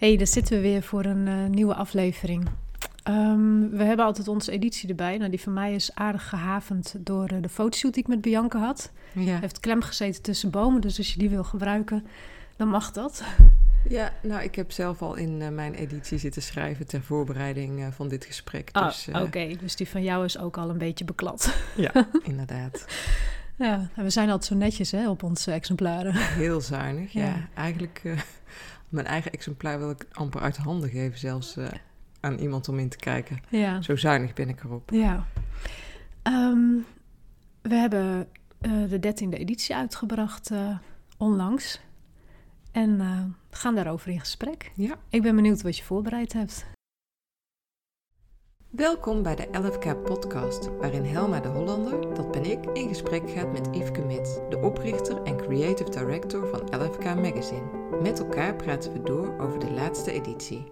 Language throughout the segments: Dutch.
Hey, daar zitten we weer voor een eh, nieuwe aflevering. Ehm, we hebben altijd onze editie erbij. Nou, die van mij is aardig gehavend door eh, de fotoshoot die ik met Bianca had. Ja. Heeft klem gezeten tussen bomen, dus als je die wil gebruiken, dan mag dat. ja, nou, ik heb zelf al in eh, mijn editie zitten schrijven ter voorbereiding van dit gesprek. Ah, Dus oké. Dus die van jou is ook al een beetje beklad. ja, inderdaad. ja, en we zijn altijd zo netjes hè, op onze exemplaren. Heel zuinig. Ja, Ja. eigenlijk, mijn eigen exemplaar wil ik amper uit handen geven, zelfs eh, aan iemand om in te kijken. Ja. Zo zuinig ben ik erop. Ja. Ehm, we hebben eh, de dertiende editie uitgebracht eh, onlangs. En we gaan daarover in gesprek. Ja. Ik ben benieuwd wat je voorbereid hebt. Welkom bij de 11K podcast, waarin Helma de Hollander, dat ben ik, in gesprek gaat met Yveske Mits, de oprichter en creative director van 11K Magazine. Met elkaar praten we door over de laatste editie.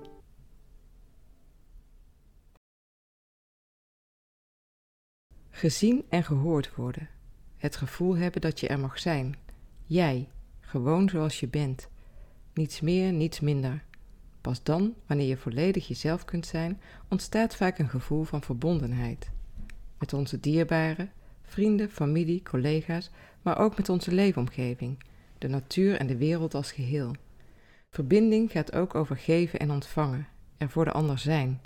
Gezien en gehoord worden. Het gevoel hebben dat je er mag zijn. Jij, gewoon zoals je bent. Niets meer, niets minder. Pas dan, wanneer je volledig jezelf kunt zijn, ontstaat vaak een gevoel van verbondenheid. Met onze dierbaren, vrienden, familie, collega's, maar ook met onze leefomgeving, de natuur en de wereld als geheel. Verbinding gaat ook over geven en ontvangen, er voor de ander zijn.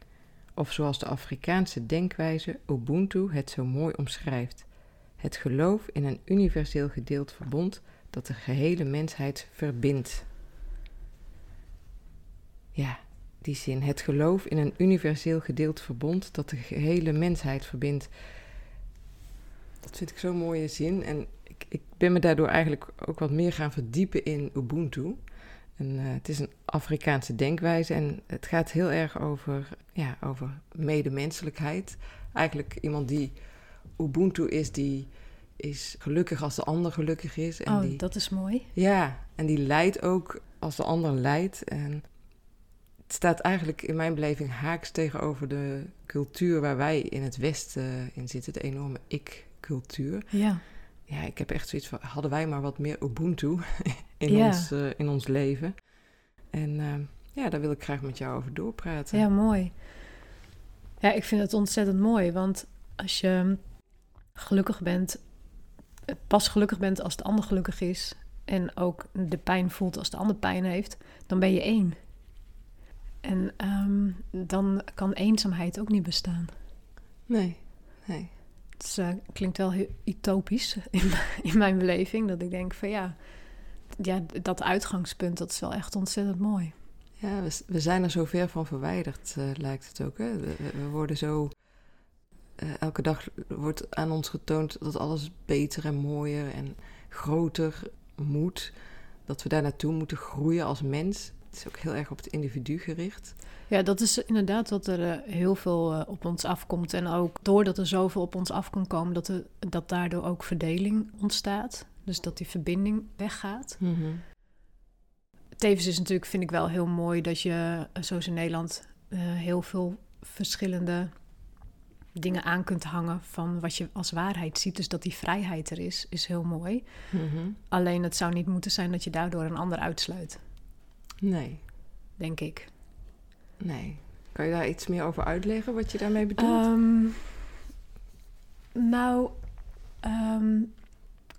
Of zoals de Afrikaanse denkwijze Ubuntu het zo mooi omschrijft: het geloof in een universeel gedeeld verbond dat de gehele mensheid verbindt. Ja, die zin. Het geloof in een universeel gedeeld verbond dat de gehele mensheid verbindt. Dat vind ik zo'n mooie zin. En ik, ik ben me daardoor eigenlijk ook wat meer gaan verdiepen in Ubuntu. En, eh, het is een Afrikaanse denkwijze en het gaat heel erg over, ja, over medemenselijkheid. Eigenlijk iemand die Ubuntu is, die is gelukkig als de ander gelukkig is. En oh, die, dat is mooi. ja, en die leidt ook als de ander leidt. En staat eigenlijk in mijn beleving haaks tegenover de cultuur waar wij in het Westen in zitten, de enorme ik-cultuur. Ja. Ja, ik heb echt zoiets van, hadden wij maar wat meer Ubuntu in, Ja. ons, eh, in ons leven. En eh, ja, daar wil ik graag met jou over doorpraten. ja, mooi. Ja, ik vind het ontzettend mooi, want als je gelukkig bent, eh, pas gelukkig bent als de ander gelukkig is en ook de pijn voelt als de ander pijn heeft, dan ben je één. En ehm, dan kan eenzaamheid ook niet bestaan. Nee, nee. Het eh, klinkt wel heel utopisch in, in mijn beleving. Dat ik denk van ja, ja, dat uitgangspunt, dat is wel echt ontzettend mooi. Ja, we, we zijn er zo ver van verwijderd, eh, lijkt het ook. Hè? We, we- we worden zo. eh, elke dag wordt aan ons getoond dat alles beter en mooier en groter moet. Dat we daar naartoe moeten groeien als mens. Het is ook heel erg op het individu gericht. Ja, dat is inderdaad wat er eh, heel veel eh, op ons afkomt. En ook doordat er zoveel op ons af kan komen, dat, er, dat daardoor ook verdeling ontstaat. Dus dat die verbinding weggaat. Tevens is natuurlijk, vind ik wel heel mooi dat je, eh, zoals in Nederland, heel veel verschillende dingen aan kunt hangen van wat je als waarheid ziet. Dus dat die vrijheid er is, is heel mooi. Mhm. Alleen het zou niet moeten zijn dat je daardoor een ander uitsluit, Nee, denk ik. nee. Kan je daar iets meer over uitleggen wat je daarmee bedoelt? Ehm, nou, ehm,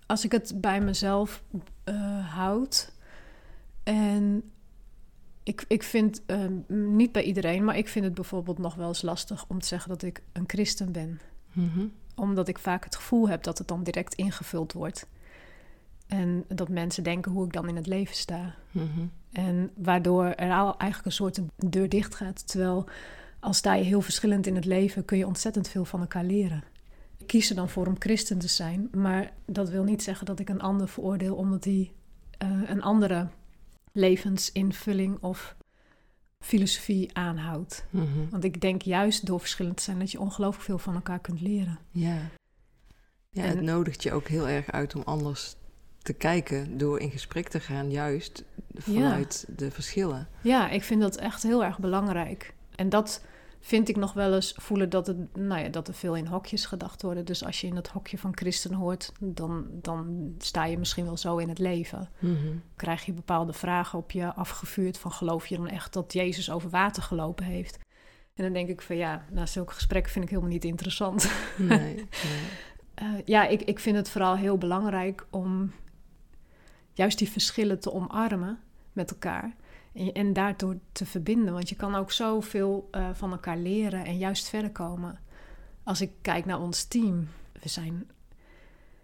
als ik het bij mezelf eh, houd en ik, ik vind, ehm, niet bij iedereen, maar ik vind het bijvoorbeeld nog wel eens lastig om te zeggen dat ik een christen ben. Mhm. Omdat ik vaak het gevoel heb dat het dan direct ingevuld wordt. En dat mensen denken hoe ik dan in het leven sta. Mhm. En waardoor er al eigenlijk een soort deur dicht gaat. Terwijl als sta je heel verschillend in het leven, kun je ontzettend veel van elkaar leren. Ik kies er dan voor om christen te zijn, maar dat wil niet zeggen dat ik een ander veroordeel omdat hij eh, een andere levensinvulling of filosofie aanhoudt. Mhm. Want ik denk juist door verschillend te zijn dat je ongelooflijk veel van elkaar kunt leren. Ja. Ja, het nodigt je ook heel erg uit om anders te kijken door in gesprek te gaan, juist vanuit de verschillen. Ja, ik vind dat echt heel erg belangrijk. En dat vind ik nog wel eens voelen dat, het, nou ja, dat er veel in hokjes gedacht worden. Dus als je in het hokje van christen hoort, dan, dan sta je misschien wel zo in het leven. Mhm. Krijg je bepaalde vragen op je afgevuurd van geloof je dan echt dat Jezus over water gelopen heeft? En dan denk ik van ja, nou, zulke gesprekken vind ik helemaal niet interessant. Nee, nee. Eh, ja, ik, ik vind het vooral heel belangrijk om juist die verschillen te omarmen met elkaar. En, en daardoor te verbinden. Want je kan ook zoveel uh, van elkaar leren en juist verder komen. Als ik kijk naar ons team, we zijn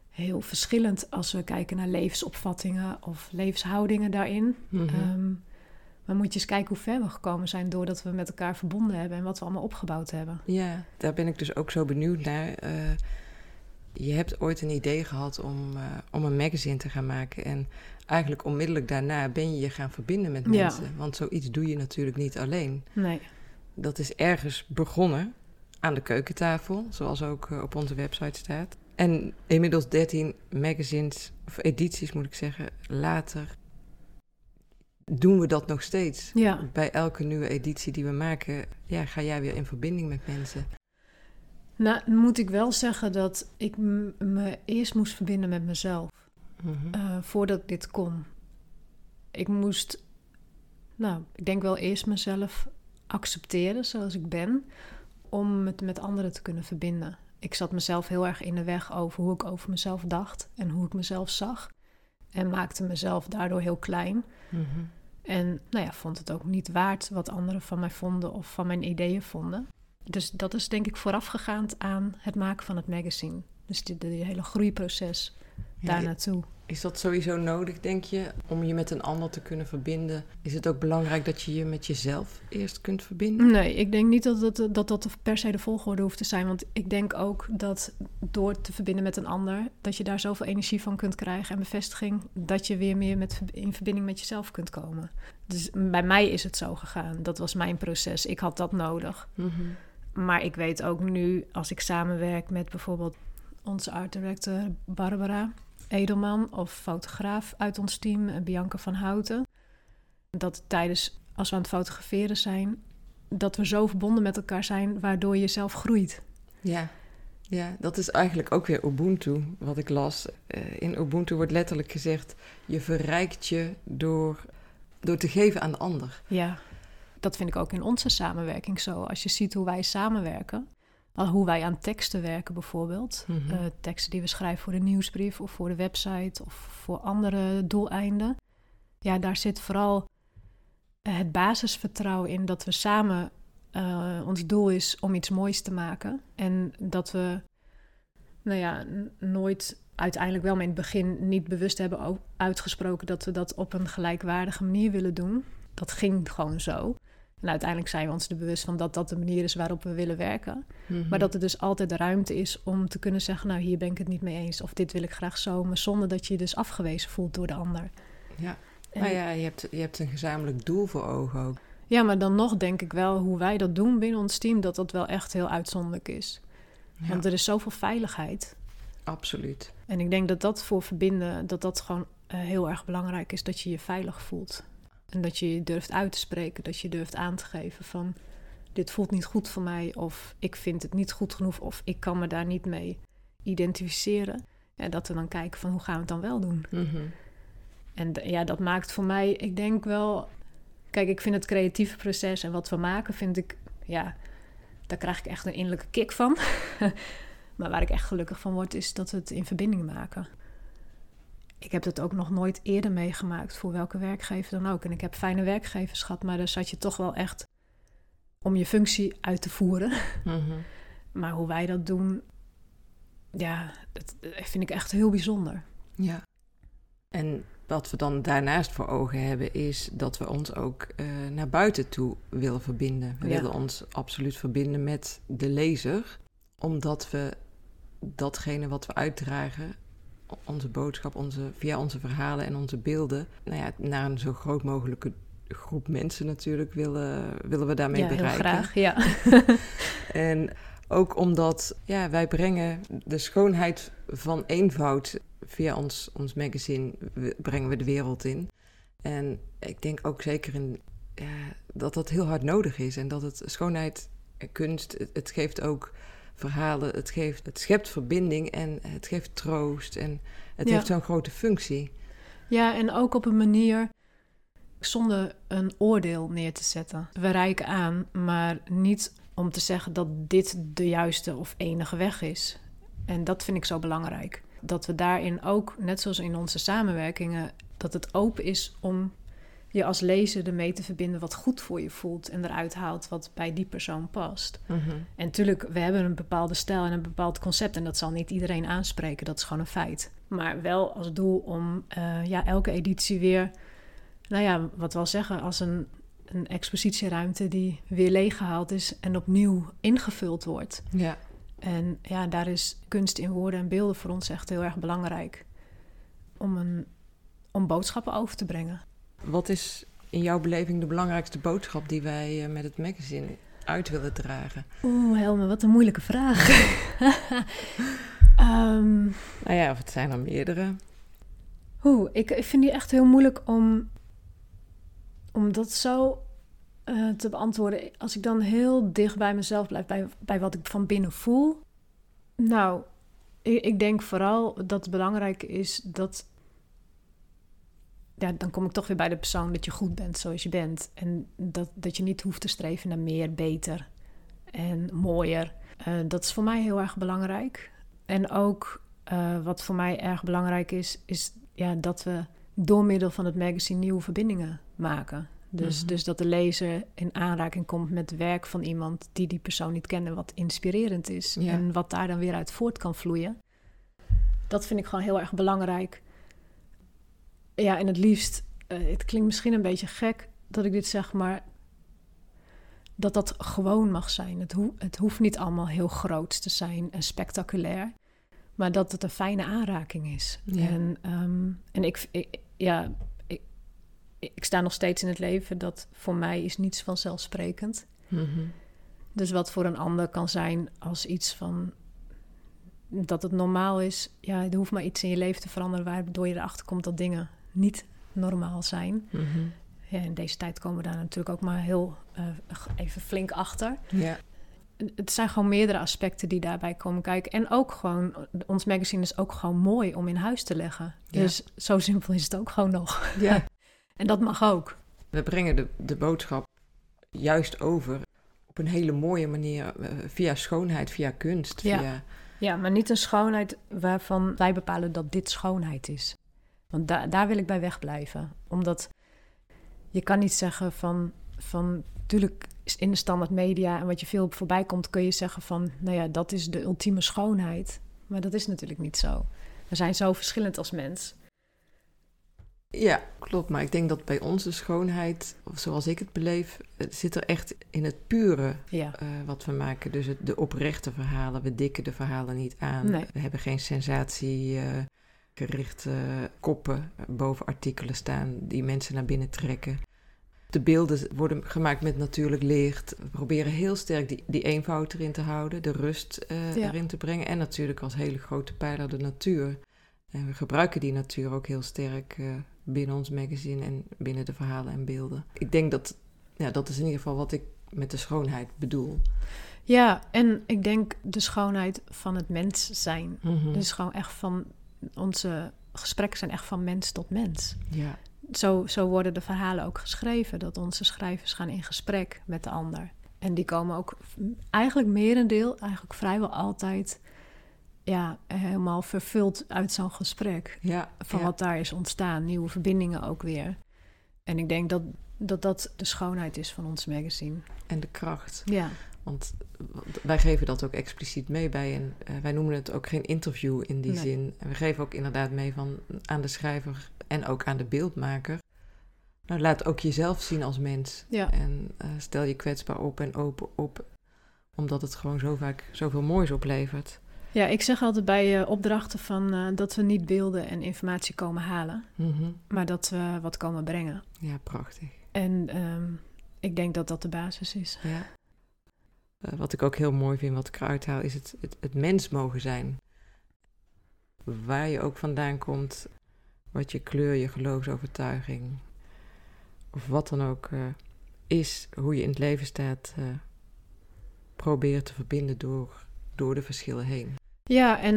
heel verschillend als we kijken naar levensopvattingen of levenshoudingen daarin. Mhm. Ehm, maar moet je eens kijken hoe ver we gekomen zijn doordat we met elkaar verbonden hebben en wat we allemaal opgebouwd hebben. Ja, daar ben ik dus ook zo benieuwd naar. Eh, je hebt ooit een idee gehad om, eh, om een magazine te gaan maken. En eigenlijk onmiddellijk daarna ben je je gaan verbinden met Ja. mensen. Want zoiets doe je natuurlijk niet alleen. Nee. Dat is ergens begonnen aan de keukentafel, zoals ook eh, op onze website staat. En inmiddels 13 magazines, of edities moet ik zeggen, later doen we dat nog steeds. Ja. Bij elke nieuwe editie die we maken, ja, ga jij weer in verbinding met mensen. Nou, moet ik wel zeggen dat ik me eerst moest verbinden met mezelf. Mhm. eh, voordat ik dit kon. Ik moest, nou, ik denk wel eerst mezelf accepteren zoals ik ben, om het met anderen te kunnen verbinden. Ik zat mezelf heel erg in de weg over hoe ik over mezelf dacht en hoe ik mezelf zag. En maakte mezelf daardoor heel klein. Mhm. En nou ja, vond het ook niet waard wat anderen van mij vonden of van mijn ideeën vonden. Dus dat is denk ik voorafgegaand aan het maken van het magazine. Dus dit hele groeiproces daar naartoe. Is dat sowieso nodig, denk je, om je met een ander te kunnen verbinden? Is het ook belangrijk dat je je met jezelf eerst kunt verbinden? Nee, ik denk niet dat dat, dat dat per se de volgorde hoeft te zijn. Want ik denk ook dat door te verbinden met een ander, dat je daar zoveel energie van kunt krijgen en bevestiging, dat je weer meer met, in verbinding met jezelf kunt komen. Dus bij mij is het zo gegaan. Dat was mijn proces. Ik had dat nodig. Mhm. Maar ik weet ook nu, als ik samenwerk met bijvoorbeeld onze art director Barbara Edelman of fotograaf uit ons team, eh, Bianca van Houten, dat tijdens, als we aan het fotograferen zijn, dat we zo verbonden met elkaar zijn, waardoor je zelf groeit. Ja. ja, dat is eigenlijk ook weer Ubuntu, wat ik las. Eh, in Ubuntu wordt letterlijk gezegd, je verrijkt je door, door te geven aan de ander. Ja, dat vind ik ook in onze samenwerking zo. Als je ziet hoe wij samenwerken, al hoe wij aan teksten werken bijvoorbeeld, Mhm. eh, teksten die we schrijven voor de nieuwsbrief of voor de website of voor andere doeleinden. Ja, daar zit vooral eh, het basisvertrouwen in dat we samen, eh, ons doel is om iets moois te maken. En dat we, nou ja, nooit uiteindelijk wel, maar in het begin niet bewust hebben uitgesproken dat we dat op een gelijkwaardige manier willen doen. Dat ging gewoon zo. En uiteindelijk zijn we ons er bewust van dat dat de manier is waarop we willen werken. Mhm. Maar dat er dus altijd de ruimte is om te kunnen zeggen: Nou, hier ben ik het niet mee eens. Of dit wil ik graag zo. Maar zonder dat je je dus afgewezen voelt door de ander. Ja. En- Nou ja, je hebt, je hebt een gezamenlijk doel voor ogen ook. ja, maar dan nog denk ik wel hoe wij dat doen binnen ons team, dat dat wel echt heel uitzonderlijk is. Ja, Want er is zoveel veiligheid. absoluut. En ik denk dat dat voor verbinden, dat dat gewoon eh, heel erg belangrijk is. Dat je je veilig voelt. En dat je je durft uit te spreken. Dat je durft aan te geven van... dit voelt niet goed voor mij. Of ik vind het niet goed genoeg. Of ik kan me daar niet mee identificeren. En dat we dan kijken van hoe gaan we het dan wel doen. Mhm. En ja, dat maakt voor mij, ik denk wel... Kijk, ik vind het creatieve proces en wat we maken, vind ik... Ja, daar krijg ik echt een innerlijke kick van. maar waar ik echt gelukkig van word, is dat we het in verbinding maken. Ik heb dat ook nog nooit eerder meegemaakt, voor welke werkgever dan ook. En ik heb fijne werkgevers gehad, maar daar zat je toch wel echt om je functie uit te voeren. Mhm. Maar hoe wij dat doen, ja, dat vind ik echt heel bijzonder. Ja. En wat we dan daarnaast voor ogen hebben, is dat we ons ook eh, naar buiten toe willen verbinden. We Ja. willen ons absoluut verbinden met de lezer, omdat we datgene wat we uitdragen, onze boodschap, onze, via onze verhalen en onze beelden, nou ja, naar een zo groot mogelijke groep mensen natuurlijk willen, willen we daarmee ja, heel bereiken. graag. Ja. En ook omdat ja, wij brengen de schoonheid van eenvoud via ons, ons magazine, brengen we de wereld in. En ik denk ook zeker in, ja, dat dat heel hard nodig is. En dat het schoonheid kunst, het, het geeft ook verhalen, het, geeft, het schept verbinding en het geeft troost en het Ja. heeft zo'n grote functie. Ja, en ook op een manier zonder een oordeel neer te zetten. We reiken aan, maar niet om te zeggen dat dit de juiste of enige weg is. En dat vind ik zo belangrijk. Dat we daarin ook, net zoals in onze samenwerkingen, dat het open is om je als lezer ermee te verbinden wat goed voor je voelt en eruit haalt wat bij die persoon past. En natuurlijk, we hebben een bepaalde stijl en een bepaald concept. En dat zal niet iedereen aanspreken. Dat is gewoon een feit. Maar wel als doel om eh, ja, elke editie weer... Nou ja, wat we al zeggen, als een, een expositieruimte die weer leeggehaald is... en opnieuw ingevuld wordt. Ja. En ja, daar is kunst in woorden en beelden voor ons echt heel erg belangrijk. Om, een, om boodschappen over te brengen. Wat is in jouw beleving de belangrijkste boodschap die wij eh, met het magazine uit willen dragen? Oeh, Helme, wat een moeilijke vraag. Ehm, Nou ja, of het zijn er meerdere. Oeh, ik, ik vind die echt heel moeilijk om, om dat zo eh, te beantwoorden. Als ik dan heel dicht bij mezelf blijf, bij, bij wat ik van binnen voel. Nou, ik, ik denk vooral dat het belangrijk is dat. Ja, dan kom ik toch weer bij de persoon dat je goed bent zoals je bent. En dat, dat je niet hoeft te streven naar meer, beter en mooier. Eh, dat is voor mij heel erg belangrijk. En ook eh, wat voor mij erg belangrijk is, is ja, dat we door middel van het magazine nieuwe verbindingen maken. Dus, Mhm. dus dat de lezer in aanraking komt met werk van iemand die die persoon niet kent en wat inspirerend is. Ja. En wat daar dan weer uit voort kan vloeien. Dat vind ik gewoon heel erg belangrijk. Ja, en het liefst, eh, het klinkt misschien een beetje gek dat ik dit zeg, maar dat dat gewoon mag zijn. Het, het hoeft niet allemaal heel groot te zijn en spectaculair, maar dat het een fijne aanraking is. Ja. En, ehm, en ik, ik- ja, ik, ik sta nog steeds in het leven dat voor mij is niets vanzelfsprekend. Mhm. Dus wat voor een ander kan zijn als iets van dat het normaal is. Ja, er hoeft maar iets in je leven te veranderen waardoor je erachter komt dat dingen niet normaal zijn. Mhm. Ja, in deze tijd komen we daar natuurlijk ook maar heel eh, even flink achter. Ja. Het zijn gewoon meerdere aspecten die daarbij komen kijken. En ook gewoon, ons magazine is ook gewoon mooi om in huis te leggen. Ja. Dus zo simpel is het ook gewoon nog. ja. En dat mag ook. We brengen de, de boodschap juist over op een hele mooie manier. eh, via schoonheid, via kunst. Ja. Via, Ja, maar niet een schoonheid waarvan wij bepalen dat dit schoonheid is. Want da daar wil ik bij wegblijven. Omdat je kan niet zeggen van, van... Tuurlijk is in de standaard media en wat je veel voorbij komt... kun je zeggen van, nou ja, dat is de ultieme schoonheid. Maar dat is natuurlijk niet zo. We zijn zo verschillend als mens. ja, klopt. Maar ik denk dat bij ons de schoonheid, of zoals ik het beleef, het zit er echt in het pure Ja, eh, wat we maken. Dus het, de oprechte verhalen. We dikken de verhalen niet aan. Nee. We hebben geen sensatiegerichte koppen boven artikelen staan die mensen naar binnen trekken. De beelden worden gemaakt met natuurlijk licht. We proberen heel sterk die, die eenvoud erin te houden, de rust eh, Ja. erin te brengen. En natuurlijk als hele grote pijler de natuur. En we gebruiken die natuur ook heel sterk eh, binnen ons magazine en binnen de verhalen en beelden. Ik denk dat, ja, dat is in ieder geval wat ik met de schoonheid bedoel. ja en ik denk de schoonheid van het mens zijn. Mhm. Dus gewoon echt van... Onze gesprekken zijn echt van mens tot mens. ja. zo, zo worden de verhalen ook geschreven. Dat onze schrijvers gaan in gesprek met de ander. En die komen ook eigenlijk merendeel, eigenlijk vrijwel altijd... ja, helemaal vervuld uit zo'n gesprek. Ja, Van ja. wat daar is ontstaan. Nieuwe verbindingen ook weer. En ik denk dat dat, dat de schoonheid is van ons magazine. en de kracht. Ja, Want wij geven dat ook expliciet mee bij en eh, wij noemen het ook geen interview in die Nee. zin. En we geven ook inderdaad mee van aan de schrijver en ook aan de beeldmaker. Nou, laat ook jezelf zien als mens. ja. En eh, stel je kwetsbaar op en open op. Omdat het gewoon zo vaak zoveel moois oplevert. ja ik zeg altijd bij eh, opdrachten van, dat we niet beelden en informatie komen halen. Mhm. Maar dat we wat komen brengen. Ja, prachtig. En ehm, ik denk dat dat de basis is. Ja. Eh, wat ik ook heel mooi vind, wat ik eruit haal, is het, het, het mens mogen zijn. Waar je ook vandaan komt, wat je kleur, je geloofsovertuiging, of wat dan ook eh, is, hoe je in het leven staat. eh, proberen te verbinden door, door de verschillen heen. Ja, en,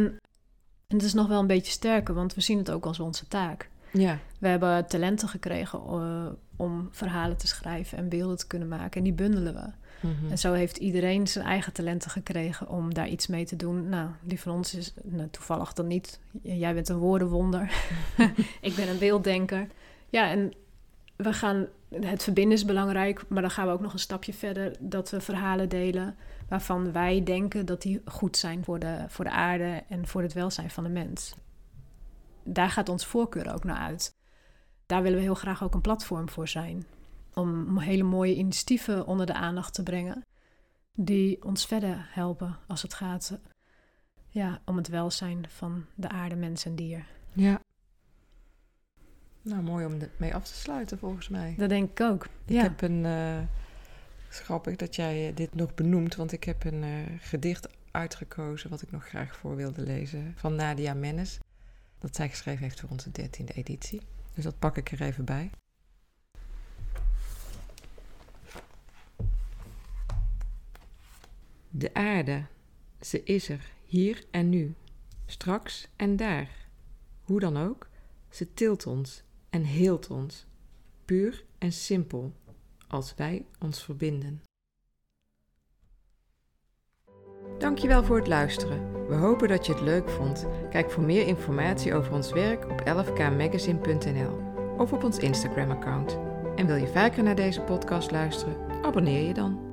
en het is nog wel een beetje sterker, want we zien het ook als onze taak. Ja. We hebben talenten gekregen uh, om verhalen te schrijven en beelden te kunnen maken. En die bundelen we. Mhm. En zo heeft iedereen zijn eigen talenten gekregen om daar iets mee te doen. Nou, die van ons is nou, toevallig dan niet. Jij bent een woordenwonder. ik ben een beelddenker. Ja, en we gaan. Het verbinden is belangrijk, maar dan gaan we ook nog een stapje verder. Dat we verhalen delen waarvan wij denken dat die goed zijn voor de, voor de aarde en voor het welzijn van de mens. Daar gaat ons voorkeur ook naar uit. Daar willen we heel graag ook een platform voor zijn om hele mooie initiatieven onder de aandacht te brengen. Die ons verder helpen als het gaat ja, om het welzijn van de aarde, mens en dier. Ja. Nou, mooi om mee af te sluiten volgens mij. Dat denk ik ook. Ik heb een. Uh, grappig dat jij dit nog benoemt, want ik heb een uh, gedicht uitgekozen wat ik nog graag voor wilde lezen van Nadia Mennes. Dat zij geschreven heeft voor onze dertiende editie. Dus dat pak ik er even bij. De aarde, ze is er, hier en nu, straks en daar. Hoe dan ook, ze tilt ons en heelt ons, puur en simpel, als wij ons verbinden. Dankjewel voor het luisteren. We hopen dat je het leuk vond. Kijk voor meer informatie over ons werk op 11kmagazine.nl of op ons Instagram-account. En wil je vaker naar deze podcast luisteren? Abonneer je dan.